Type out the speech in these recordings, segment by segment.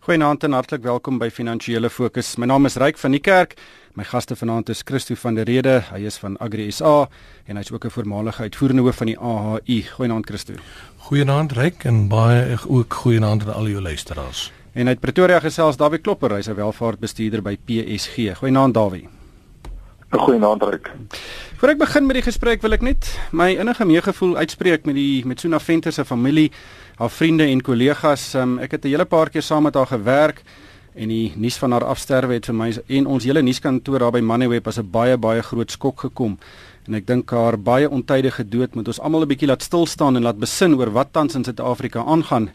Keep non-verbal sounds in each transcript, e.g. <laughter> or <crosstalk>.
Goeienaand en hartlik welkom by Finansiële Fokus. My naam is Ryk van die Kerk. My gaste vanaand is Christo van der Rede. Hy is van Agri SA en hy's ook 'n voormalige uitvoerende hoof van die AHI. Goeienaand Christo. Goeienaand Ryk en baie ook goeienaand aan al jou luisteraars. En uit Pretoria gesels Dawie Klopper, hy's 'n welvaartbestuurder by PSG. Goeienaand Dawie. Goeienaand Ryk. Voor ek begin met die gesprek wil ek net my innige meegevoel uitspreek met die met Suna Venter se familie haar vriende en kollegas. Um, ek het 'n hele paar keer saam met haar gewerk en die nuus van haar afsterwe het vir my en ons hele nuuskantoor daar by Moneyweb as 'n baie baie groot skok gekom. En ek dink haar baie ontydige dood moet ons almal 'n bietjie laat stil staan en laat besin oor wat tans in Suid-Afrika aangaan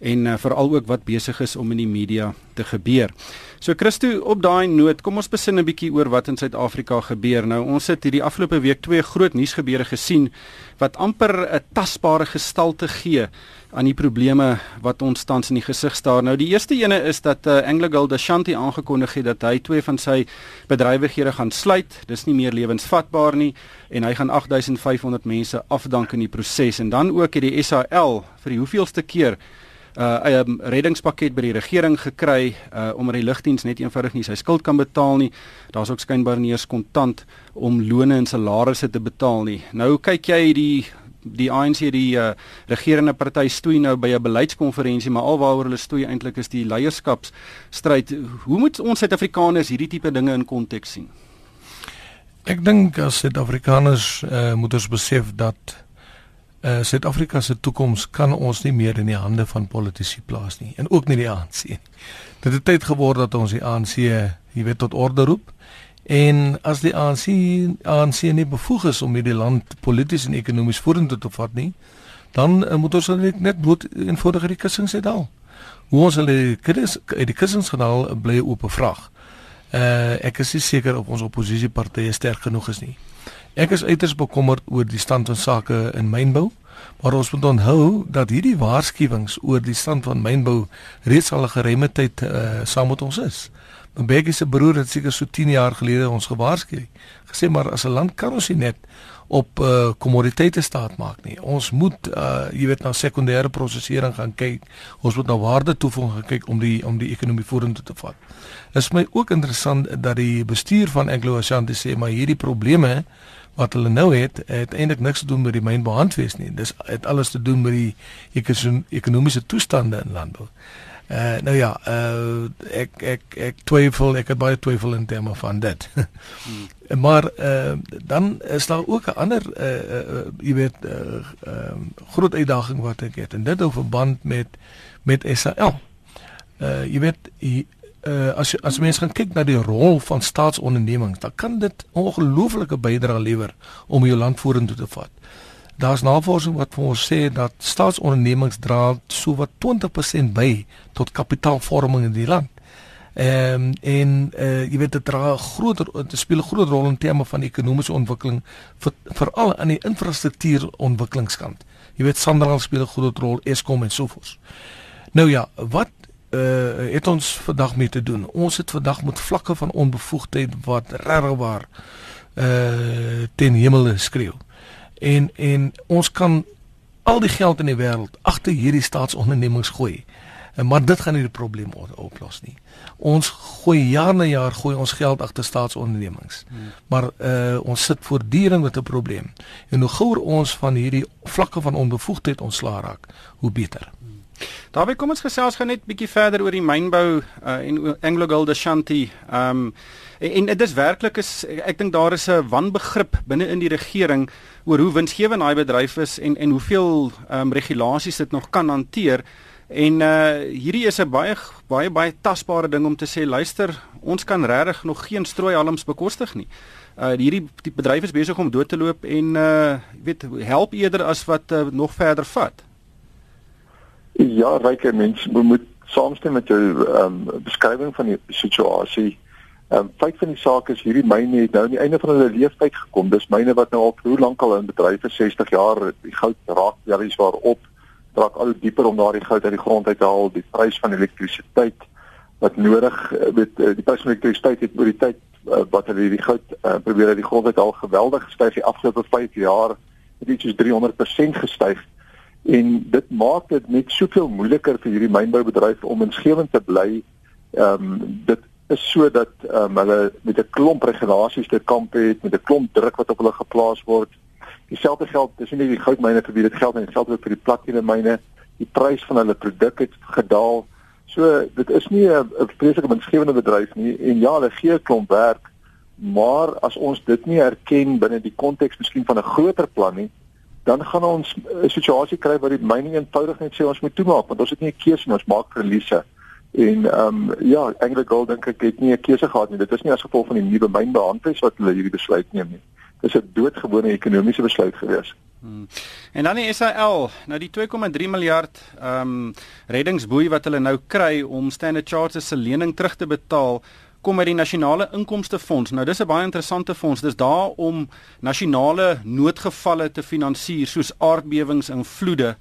en uh, veral ook wat besig is om in die media te gebeur. So Christo op daai noot, kom ons besin 'n bietjie oor wat in Suid-Afrika gebeur. Nou ons het hierdie afgelope week twee groot nuusgebeure gesien wat amper 'n tasbare gestalte gee aan die probleme wat ons tans in die gesig staar. Nou die eerste ene is dat uh, AngloGold Ashanti aangekondig het dat hy twee van sy bedrywighede gaan sluit. Dis nie meer lewensvatbaar nie en hy gaan 8500 mense afdank in die proses. En dan ook het die SAL vir die hoeveelste keer uh 'n um, reddingspakket by die regering gekry uh omdat die lugdiens net eenvoudig nie sy skuld kan betaal nie. Daar's ook skynbaar nie eens kontant om lone en salarisse te betaal nie. Nou kyk jy die die ANC die uh, regerende party stoei nou by 'n beleidskonferensie, maar alwaaroor hulle stoei eintlik is die leierskapsstryd. Hoe moet ons Suid-Afrikaners hierdie tipe dinge in konteks sien? Ek dink as Suid-Afrikaners uh, moet ons besef dat uh, Suid-Afrika se toekoms kan ons nie meer in die hande van politici plaas nie en ook nie die ANC nie. Dit het tyd geword dat ons die ANC, jy weet, tot orde roep. En as die ANC ANC nie bevoeg is om hierdie land polities en ekonomies vorentoe te vat nie, dan uh, moet ons net net bloot eenvoudig die kussings uithaal. Hoe ons hulle uit die kussings gehaal bly 'n vraag. Uh ek is seker of ons oppositiepartye sterk genoeg is nie. Ek is uiters bekommerd oor die stand van sake in mynbou, maar ons moet onthou dat hierdie waarskuwings oor die stand van mynbou reeds al 'n geruime tyd uh saam met ons is. Mbeki se broer het seker so 10 jaar gelede ons gewaarsku. Gesê maar as 'n land kan ons nie net op uh kommoditeite staat maak nie. Ons moet uh jy weet na sekondêre prosesering gaan kyk. Ons moet na waarde toevoeging kyk om die om die ekonomie vorentoe te vat. Is my ook interessant dat die bestuur van Anglo Ashanti sê maar hierdie probleme wat hulle nou het, het eintlik niks te doen met die mynbehandwees nie. Dis het alles te doen met die ekonomiese toestande in landbou. Uh nou ja, uh ek ek ek twyfel, ek het baie twyfel in terme van dit. <laughs> hmm. Maar uh dan is daar ook 'n ander uh, uh jy weet uh uh, groot uitdaging wat ek het en dit hou verband met met SAL. Uh jy weet uh as as mense gaan kyk na die rol van staatsondernemings, dan kan dit ongelooflike bydrae lewer om jou land vorentoe te vat. Daar's navorsing wat vir ons sê dat staatsondernemings dra so wat 20% by tot kapitaalvorming in die land. Um, en uh, jy weet dit dra groter dit speel 'n groot rol in terme van ekonomiese ontwikkeling vir veral aan die infrastruktuur ontwikkelingskant. Jy weet Sanderland speel 'n groot rol, Eskom en so voort. Nou ja, wat uh, het ons vandag mee te doen? Ons het vandag met vlakke van onbevoegdheid wat regtig waar uh ten hemel skreeu en en ons kan al die geld in die wêreld agter hierdie staatsondernemings gooi. En maar dit gaan nie die probleem oplos nie. Ons gooi jaar na jaar gooi ons geld agter staatsondernemings. Hmm. Maar uh ons sit voortdurend met 'n probleem. En hoe gouer ons van hierdie vlakke van onbevoegdheid ontslaa raak, hoe beter. Daarby kom ons gesels gou net bietjie verder oor die mynbou uh, en AngloGold Ashanti. Ehm um, en dit is werklik is ek dink daar is 'n wanbegrip binne in die regering oor hoe winsgewend daai bedryf is en en hoeveel ehm um, regulasies dit nog kan hanteer. En uh hierdie is 'n baie baie baie tasbare ding om te sê luister, ons kan regtig nog geen strooihalms bekostig nie. Uh hierdie die bedryf is besig om dood te loop en uh weet help eerder as wat uh, nog verder vat. Ja, ryke mense moet saamstem met jou ehm um, beskrywing van die situasie. Ehm um, feit van die saak is hierdie myne het nou aan die einde van hulle lewensduur gekom. Dis myne wat nou al hoe lank al in bedryf is, 60 jaar. Die goud raak jaries waarop draak al dieper om daardie goud uit die grond uit te haal. Die prys van elektrisiteit wat nodig met eh, die prys van elektrisiteit het oor die tyd uh, wat hulle hierdie goud uh, probeer uit die grond uit al geweldig gestyg die afgelope 5 jaar. Het iets soos 300% gestyg En dit maak dit net soveel moeiliker vir hierdie mynboubedryf om inskewend te bly. Ehm um, dit is sodat ehm um, hulle met 'n klomp regulasies te kamp het, met 'n klomp druk wat op hulle geplaas word. Dieselfde geld, dis nie die goudmyne vir wie dit geld geld ook vir die platina myne. Die prys van hulle produk het gedaal. So dit is nie 'n vreeslike winsgewende bedryf nie en ja, hulle gee 'n klomp werk, maar as ons dit nie erken binne die konteks miskien van 'n groter plan nie, dan gaan ons 'n situasie kry waar die myne eenvoudig net sê ons moet toemaak want ons het nie 'n keuse nie, ons maak verliese. En ehm um, ja, Anglo Gold dink ek het nie 'n keuse gehad nie. Dit is nie as gevolg van die nuwe mynbehandels wat hulle hierdie besluit neem nie. Dit is 'n doodgewone ekonomiese besluit gewees. Hmm. En dan die SAL, nou die 2,3 miljard ehm um, reddingsboei wat hulle nou kry om Standard Chartered se lening terug te betaal kom uit die nasionale inkomste fonds. Nou dis 'n baie interessante fonds. Dis daar om nasionale noodgevalle te finansier soos aardbewings en vloede.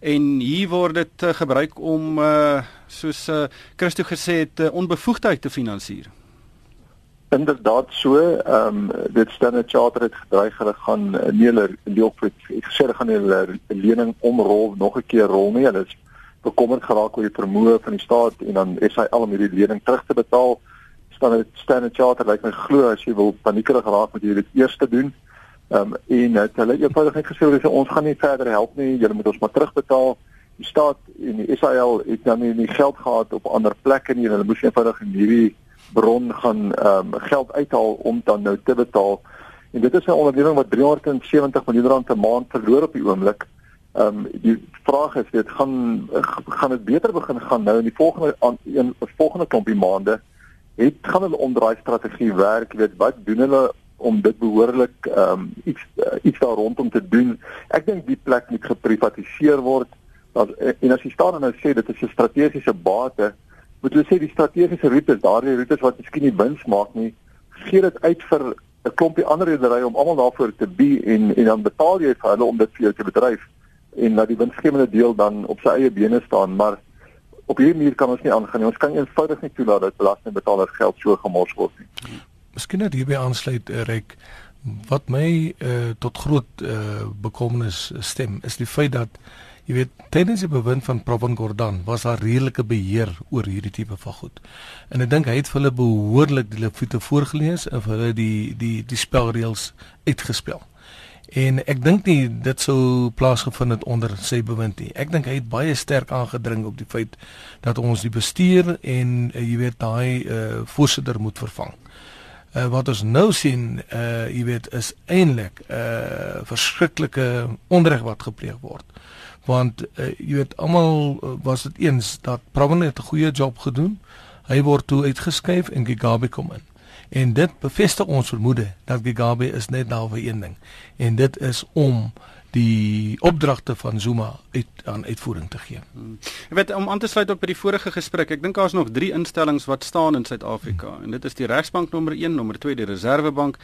En hier word dit uh, gebruik om uh, soos uh, Christo gesê het uh, onbevoegdheid te finansier. Inderdaad so, ehm um, dit staan 'n charter het gedreig hulle gaan nie hulle het gesê hulle gaan hulle lening omrol nog 'n keer rol nie. Hulle is bekommerd geraak oor die vermoë van die staat en dan hy al om hierdie lening terug te betaal staan dit staan 'n charter lyk like my glo as jy wil paniekerig raak moet jy dit eers doen. Ehm um, en het hulle eenvoudig net gesê sê ons gaan nie verder help nie, julle moet ons maar terugbetaal. Die staat en die Israel het dan nie, nie geld gehad op ander plekke nie en hulle moes eenvoudig in hierdie bron gaan ehm um, geld uithaal om dan nou te betaal. En dit is 'n onderneming wat 370 miljoen rand per maand verloor op die oomblik. Ehm um, die vraag is dit gaan gaan dit beter begin gaan nou in die volgende aan een volgende klompie maande het gaan hulle omdraai strategie werk weet wat doen hulle om dit behoorlik ehm um, iets uh, iets daar rondom te doen? Ek dink die plek moet geprivatiseer word. Dat en as jy staan en nou sê dit is 'n strategiese bate moet jy sê die strategiese roetes daardie roetes wat miskien nie wins maak nie gee dit uit vir 'n klompie ander rederye om almal daarvoor te bi en en dan betaal jy vir hulle om dit vir jou te bedryf en dat die winsgewende deel dan op sy eie bene staan. Maar op hierdie manier kan ons nie aangaan nie. Ons kan eenvoudig nie toelaat dat belastingbetalers geld so gemors word nie. Miskien net hierby aansluit uh, Rek wat my uh, tot groot uh, bekommernis stem is die feit dat jy weet tydens die bewind van Provan Gordhan was daar redelike beheer oor hierdie tipe van goed. En ek dink hy het vir hulle behoorlik die voete voorgelees en vir hulle die die die spelreëls uitgespel. En ek dink nie dit sou plaasgevind het onder sy bewind nie. Ek dink hy het baie sterk aangedring op die feit dat ons die bestuur en uh, jy weet daai uh, voorsitter moet vervang. Uh, wat ons nou sien, uh, jy weet, is eintlik 'n uh, verskriklike onreg wat gepleeg word. Want uh, jy weet almal was dit eens dat Pravin het 'n goeie job gedoen. Hy word toe uitgeskuif en Gigabe kom in. En dit bevestig ons vermoede dat Gigabe is net daar vir een ding en dit is om die opdragte van Zuma uit aan uitvoering te gee. Hmm. Ek weet om aan te sluit ook by die vorige gesprek, ek dink daar is nog 3 instellings wat staan in Suid-Afrika hmm. en dit is die Regsbank nommer 1, nommer 2 die Reserwebank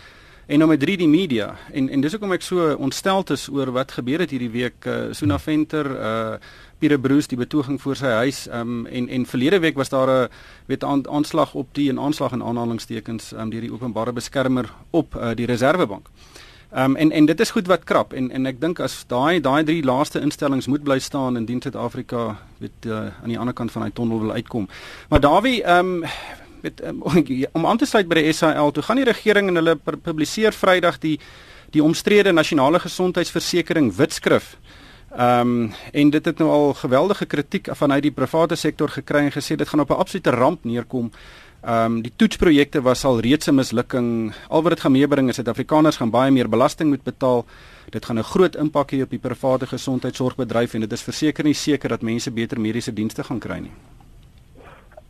en nommer 3 die media. En en dis hoekom ek so ontsteld is oor wat gebeur het hierdie week uh, Suna Venter uh Pieter Bruce die betoging voor sy huis um, en en verlede week was daar 'n weet aan, aanslag op die en aanslag in aanhalingstekens um, deur die openbare beskermer op uh, die Reserwebank. Ehm um, en en dit is goed wat krap en en ek dink as daai daai drie laaste instellings moet bly staan indien Suid-Afrika weet uh, aan die ander kant van hy tonnel wil uitkom. Maar Dawie ehm um, weet <laughs> um, om aan te sluit by die SAL, toe gaan die regering en hulle publiseer Vrydag die die omstrede nasionale gesondheidsversekering witskrif. Ehm um, en dit het nou al geweldige kritiek vanuit die private sektor gekry en gesê dit gaan op 'n absolute ramp neerkom. Ehm um, die toetsprojekte was al reeds 'n mislukking. Al wat dit gaan meebring is dat Afrikaners gaan baie meer belasting moet betaal. Dit gaan 'n groot impak hê op die private gesondheidsorgbedryf en dit is verseker nie seker dat mense beter mediese dienste gaan kry nie.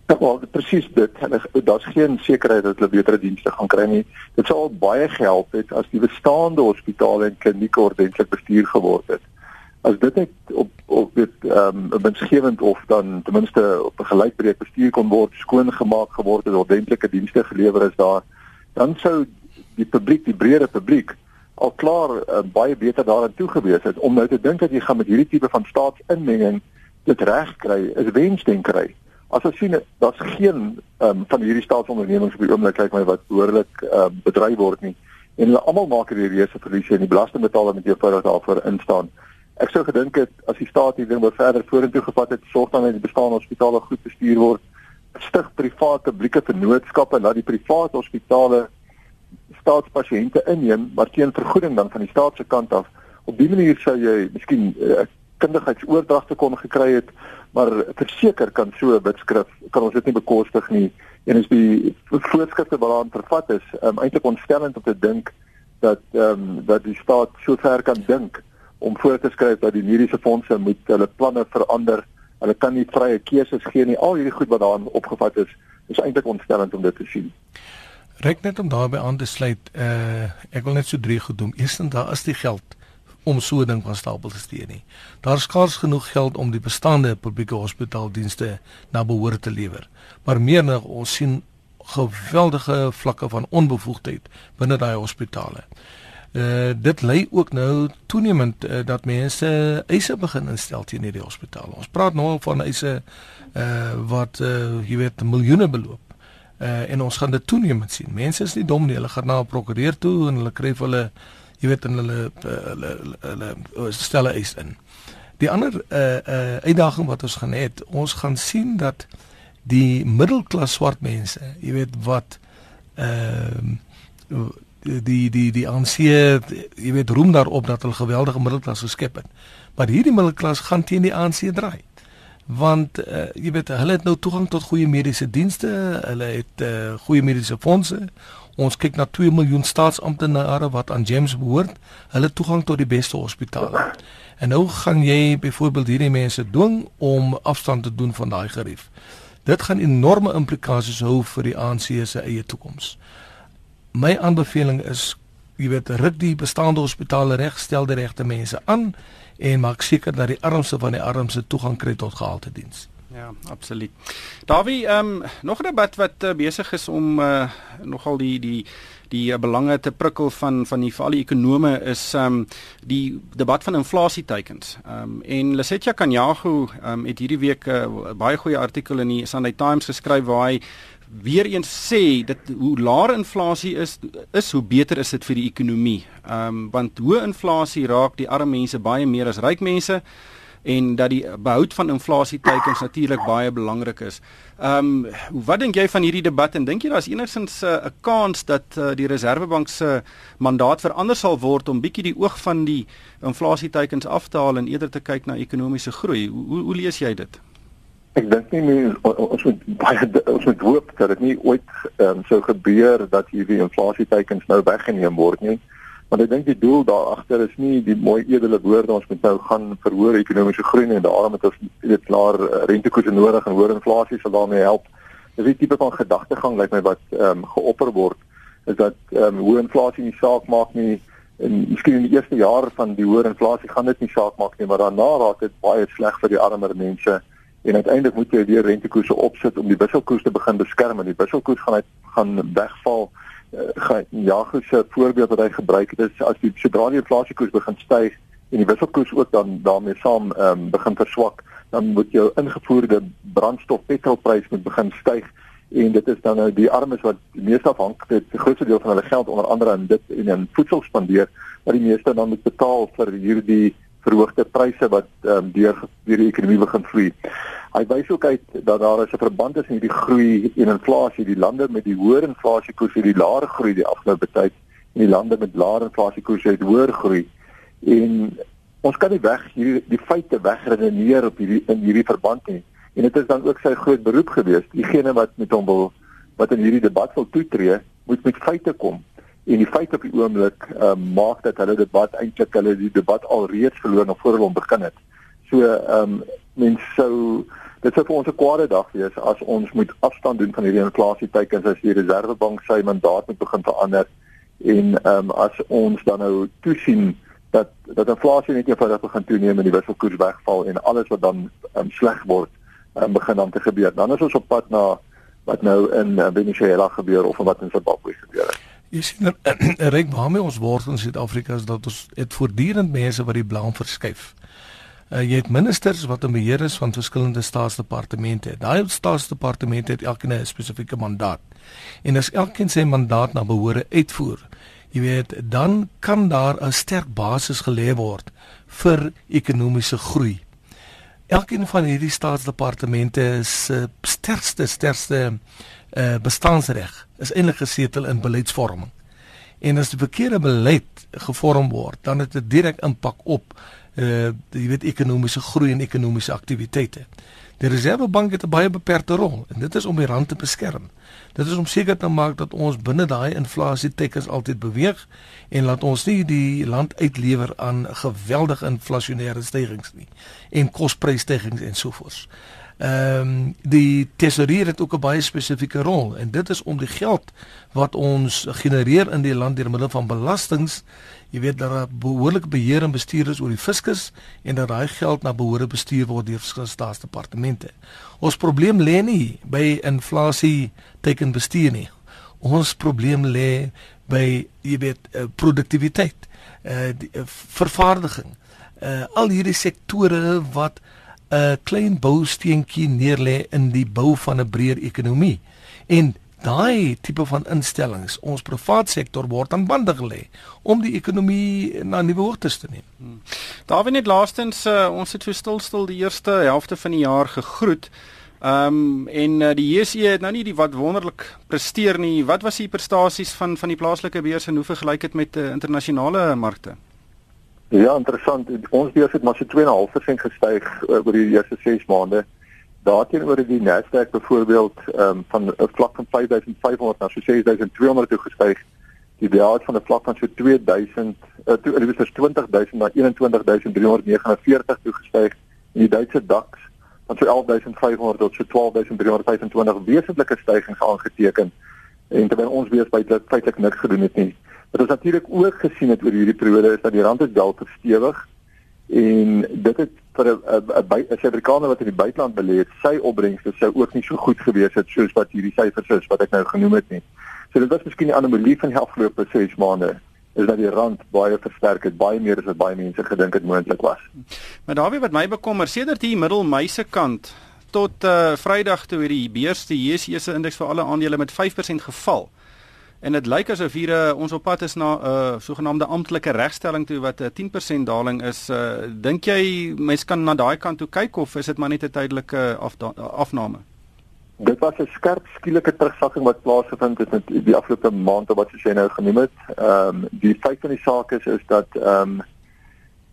Ja, wel, presies dit. Daar's geen sekerheid dat hulle beter dienste gaan kry nie. Dit sal baie gehelp het as die bestaande hospitale en klinieke ordentlik bestuur geword het as dit net op op dit ehm um, winsgewend of dan ten minste op 'n gelykbreek bestuur kon word, skoon gemaak geword het, ordentlike dienste gelewer is daar, dan sou die publiek, die breëre publiek al klaar uh, baie beter daarin toe gewees het om nou te dink dat jy gaan met hierdie tipe van staatsinmenging dit reg kry, is wensdenkery. As ons sien daar's geen um, van hierdie staatsondernemings op die oomblik kyk my wat behoorlik um, bedryf word nie en hulle almal maak hierdie reuse verliese en die belastingbetaler moet eenvoudig daarvoor instaan ek sou gedink het as die staat hierdie ding wou verder vorentoe gevat het, sorg dan dat die bestaande hospitale goed bestuur word, stig privaat publieke vennootskappe dat die private hospitale staatspasiënte inneem maar teen vergoeding dan van die staat se kant af. Op dié manier sou jy miskien 'n uh, kundigheidsoordragte kon gekry het, maar verseker kan so 'n bitskrif kan ons dit nie bekostig nie. En as die voorskrifte wat daarin vervat is, um, eintlik ontstellend om te dink dat ehm um, dat die staat so ver kan dink om voor te skryf dat die mediese fondse moet hulle planne verander. Hulle kan nie vrye keuses gee nie. Al hierdie goed wat daarin opgevat is, is eintlik ontstellend om dit te sien. Rek net om daarbey aan te sluit, uh ek wil net so drie goed doen. Eerstens daar is die geld om so 'n ding van stapel te steek nie. Daar is skaars genoeg geld om die bestaande publieke hospitaaldienste na behoort te lewer. Maar meer nog ons sien geweldige vlakke van onbevoegdheid binne daai hospitale. Uh dit lei ook nou toenemend uh, dat mense eise begin instel teen hierdie hospitale. Ons praat nou al van eise uh wat uh jy weet miljoene beloop. Uh en ons gaan dit toenemend sien. Mense is nie dom nie. Hulle gaan na 'n prokureur toe en hulle kry vir hulle jy weet in hulle hulle hulle, hulle stelle eis in. Die ander uh uh uitdaging wat ons gaan hê, ons gaan sien dat die middelklas swart mense, jy weet wat ehm uh, die die die aansie jy weet roem daarop dat hulle geweldige middelklas geskep het. Maar hierdie middelklas gaan teen die aansie draai. Want uh, jy weet hulle het nou toegang tot goeie mediese dienste, hulle het uh, goeie mediese fondse. Ons kyk na 2 miljoen staatsamptenare wat aan James behoort. Hulle toegang tot die beste hospitale. En nou gaan jy byvoorbeeld hierdie mense dwing om afstand te doen van daai gerief. Dit gaan enorme implikasies hou vir die ANC se eie toekoms. My aanbeveling is, jy weet, ruk die bestaande hospitale reg, stel die regte mense aan en maak seker dat die armste van die armste toegang kry tot gehalte diens. Ja, absoluut. Davie, ehm um, nog 'n debat wat uh, besig is om uh, nogal die die die uh, belange te prikkel van van die veral die ekonome is ehm um, die debat van inflasieteikens. Ehm um, en Lesetja Kanyago ehm um, het hierdie week 'n uh, baie goeie artikel in die Sunday Times geskryf waar hy weer eens sê dat hoe laer inflasie is is hoe beter is dit vir die ekonomie. Ehm um, want hoë inflasie raak die arme mense baie meer as ryk mense en dat die behoud van inflasieteikens natuurlik baie belangrik is. Ehm um, wat dink jy van hierdie debat en dink jy daar's enigsins eh, 'n uh, kans dat uh, die Reserwebank se mandaat verander sal word om bietjie die oog van die inflasieteikens af te haal en eerder te kyk na ekonomiese groei? Hoe hoe lees jy dit? Ek dink nie meer ons moet baie ons moet hoop dat dit nie ooit um, sou gebeur dat hierdie inflasieteikens nou weggeneem word nie. Maar ek dink die doel daar agter is nie die mooi edele woorde ons moet nou gaan verhoor ekonomiese groei en daarom het ons dit klaar eh, rentekoerse nodig en hoër inflasie sal daarmee help. Dis 'n tipe van gedagtegang lyk like my wat ehm um, geopper word is dat ehm um, hoë inflasie nie saak maak nie en miskien in die eerste jaar van die hoër inflasie gaan dit nie saak maak nie maar daarna raak dit baie sleg vir die armer mense en uiteindelik moet jy weer rentekoerse opsit om die wisselkoers te begin beskerm. En die wisselkoers gaan uit gaan wegval. Uh, ja, se voorbeeld wat hy gebruik het is as die sodra die inflasiekoers begin styg en die wisselkoers ook dan daarmee saam um, begin verswak, dan moet jou ingevoerde brandstof petrolprys moet begin styg. En dit is dan nou die armes wat die meeste afhanklik is, die grootste deel van hulle geld onder andere in dit en in voedsel spandeer, wat die meeste dan moet betaal vir hierdie verhoogde pryse wat um, deur deur die ekonomie begin vloei. Hy wys ook uit dat daar is 'n verband tussen hierdie groei en inflasie. Die lande met die hoër inflasiekoers het die laer groei die afgelope tyd en die lande met laer inflasiekoers het hoër groei. En ons kan nie weg hierdie die feite wegredeneer op hierdie in hierdie verband nie. En dit is dan ook sy groot beroep gewees. Diegene wat met hom wil wat in hierdie debat wil toetree, moet met feite kom. En die feite op die oomblik uh, maak dat hulle debat eintlik hulle die debat alreeds verloor nog voor hulle begin het. So ehm um, mens sou dit sou vir ons 'n kwade dag wees as ons moet afstand doen van hierdie inflasieteikens as die Reserwebank sy mandaat moet begin verander en ehm um, as ons dan nou toesien dat dat inflasie net eenvoudig begin toeneem en die wisselkoers wegval en alles wat dan um, sleg word um, begin dan te gebeur. Dan is ons op pad na wat nou in uh, Venezuela gebeur of wat in Zimbabwe gebeur het. Jy sien <clears throat> er reik waarmee ons word in Suid-Afrika is dat ons het voortdurend mense wat die blame verskuif. Uh, jy het ministers wat in beheer is van verskillende staatsdepartemente. Daai staatsdepartemente het elkeen 'n spesifieke mandaat. En as elkeen sy mandaat na behoore uitvoer, jy weet, dan kan daar 'n sterk basis gelê word vir ekonomiese groei. Elkeen van hierdie staatsdepartemente se sterkste sterkste uh, bestaansreg is eintlik gesetel in beleidsvorming. En as die verkeerde beleid gevorm word, dan het dit direk impak op uh jy weet ekonomiese groei en ekonomiese aktiwiteite. Die Reservebank het 'n baie beperkte rol en dit is om die rand te beskerm. Dit is om seker te maak dat ons binne daai inflasie tekens altyd beweeg en laat ons nie die land uitlewer aan geweldige inflasionêre stygings nie en kospryssstygings en so voort. Ehm um, die tesourier het ook 'n baie spesifieke rol en dit is om die geld wat ons genereer in die land deur middel van belastings jy weet dat daar behoorlike beheer en bestuur is oor die fiskus en dat daai geld na behoore bestuur word deur verskillende staatsdepartemente. Ons probleem lê nie by inflasie teken bestuur nie. Ons probleem lê by jy weet uh, produktiwiteit, uh, die, uh, vervaardiging. Uh, al hierdie sektore wat 'n klein bousteentjie neerlê in die bou van 'n breër ekonomie. En daai tipe van instellings, ons privaat sektor word aan bande gelê om die ekonomie na nuwe hoogtes te neem. Hmm. Daar word net laastens uh, ons het so stil stil die eerste helfte van die jaar gegroet. Ehm um, en uh, die JSE het nou nie die wat wonderlik presteer nie. Wat was die prestasies van van die plaaslike beurs en hoe vergelyk dit met uh, internasionale markte? Ja, interessant. Ons beurs het maar so 2.5% gestyg uh, oor die eerste 6 maande. Daarteenoor het die Nasdaq byvoorbeeld um, van 'n vlak van 5500 na so 6200 toe gestyg. Die DAX van 'n vlak van so 2000 uh, toe dit was 20000 na 21349 toe gestyg en die Duitse DAX van so 11500 tot so 12325 wesentlike stygings aangeteken. En terwyl ons beurs baie feitelik niks gedoen het nie. Wat ons natuurlik ook gesien het oor hierdie periode is dat die rand is wel verstewig en dit het vir 'n 'n Suid-Afrikaner wat in die buiteland belê het, sy opbrengste sou ook nie so goed gewees het soos wat hierdie syfers is wat ek nou genoem het nie. So dit was miskien 'n anomalie van die afgelope 6 maande is dat die rand baie versterk het, baie meer as wat baie mense gedink het moontlik was. Maar daarby wat my bekommer, sedert hier middel Mei se kant tot uh, Vrydag toe hierdie beurs die JSE se indeks vir alle aandele met 5% geval en dit lyk asof hier uh, ons op pad is na 'n uh, sogenaamde amptelike regstelling toe wat 'n uh, 10% daling is. Uh, Dink jy mense kan na daai kant toe kyk of is dit maar net 'n tydelike af, afname? Dit was 'n skerp skielike terugsakking wat plaasgevind het in die afgelope maand wat jy nou genoem het. Ehm um, die feit van die saak is is dat ehm um,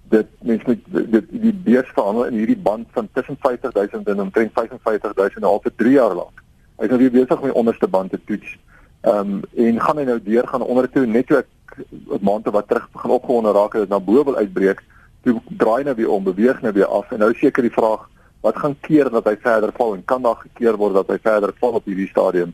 dit mens met dit die beurs verhandel in hierdie band van tussen 50000 en omtrent 55000 al vir 3 jaar lank. Hy is nou weer besig om die onderste band te toets. Ehm um, en gaan hy nou deur gaan onder toe net toe ek 'n maand wat terug begin opgewonde raak het na bo wil uitbreek, toe draai nou weer om, beweeg nou weer af en nou seker die vraag wat gaan keer dat hy verder val en kan daar gekeer word dat hy verder val op hierdie stadium.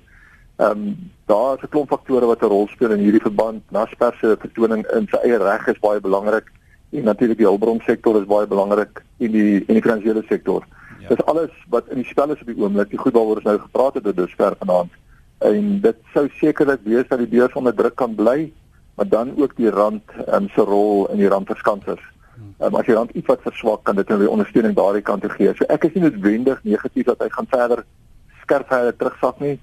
Ehm um, daar is 'n klomp faktore wat 'n rol speel in hierdie verband. Naspers se vertoning in sy eie reg is baie belangrik en natuurlik die hulpbronsektor is baie belangrik en die en die finansiële sektor. Ja. Dis alles wat in die spel is op die oomblik. Die goed waaroor ons nou gepraat het tot dusver vanaand en dit sou sekerlik wees dat die beurs onder druk kan bly maar dan ook die rand um, se rol in die randverskansers. Um, as die rand iets wat verswak kan dit nou weer ondersteuning daardie kant toe gee. So ek is nie noodwendig negatief dat hy gaan verder skerp verder terugsak nie.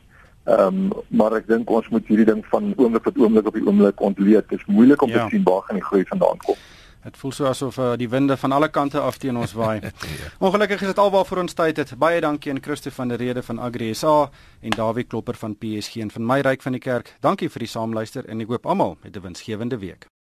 Ehm um, maar ek dink ons moet hierdie ding van oomblik tot oomblik op die oomblik ontleed. Dit is moeilik om ja. te sien waar gaan die groei vandaan kom. Dit voel so asof uh, die winde van alle kante af teen ons waai. <laughs> ja. Ongelukkig is dit alwaar vir ons tyd. Het. Baie dankie aan Christo van der Rede van Agri SA en Dawie Klopper van PSG en van my ryk van die kerk. Dankie vir die saamluister en ek hoop almal het 'n winsgewende week.